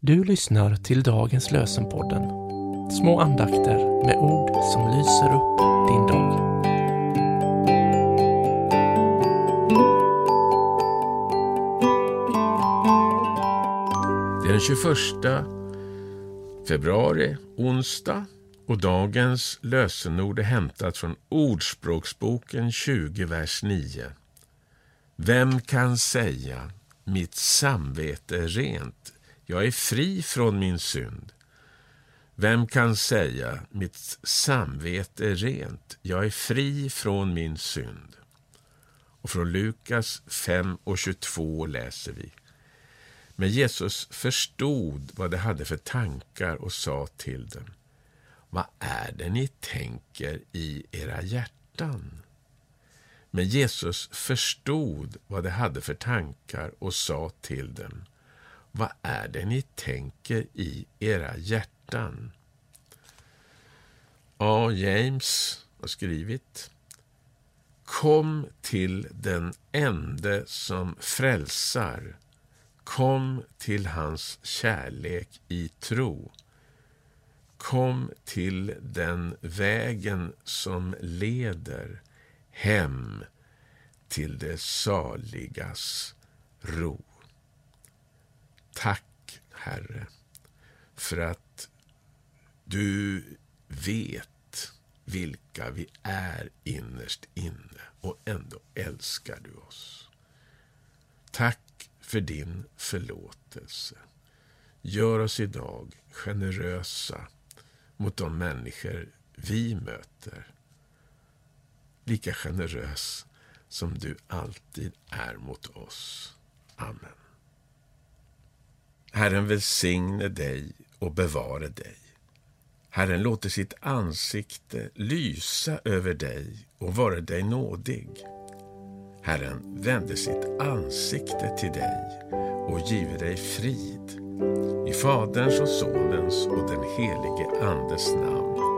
Du lyssnar till dagens lösenpodden. Små andakter med ord som lyser upp din dag. Det är den 21 februari, onsdag, och dagens lösenord är hämtat från Ordspråksboken 20, vers 9. Vem kan säga mitt samvete är rent, jag är fri från min synd? Vem kan säga mitt samvete är rent, jag är fri från min synd? Och från Lukas 5 och 22 läser vi. Men Jesus förstod vad de hade för tankar och sa till dem. Vad är det ni tänker i era hjärtan? Men Jesus förstod vad de hade för tankar och sa till dem. Vad är det ni tänker i era hjärtan? A. James har skrivit Kom till den ende som frälsar. Kom till hans kärlek i tro. Kom till den vägen som leder hem till det saligas ro. Tack, Herre, för att du vet vilka vi är innerst inne och ändå älskar du oss. Tack för din förlåtelse. Gör oss idag generösa mot de människor vi möter. Lika generös som du alltid är mot oss. Amen. Herren välsigne dig och bevare dig. Herren låter sitt ansikte lysa över dig och vara dig nådig. Herren vände sitt ansikte till dig och give dig frid. I Faderns och Sonens och den helige Andes namn.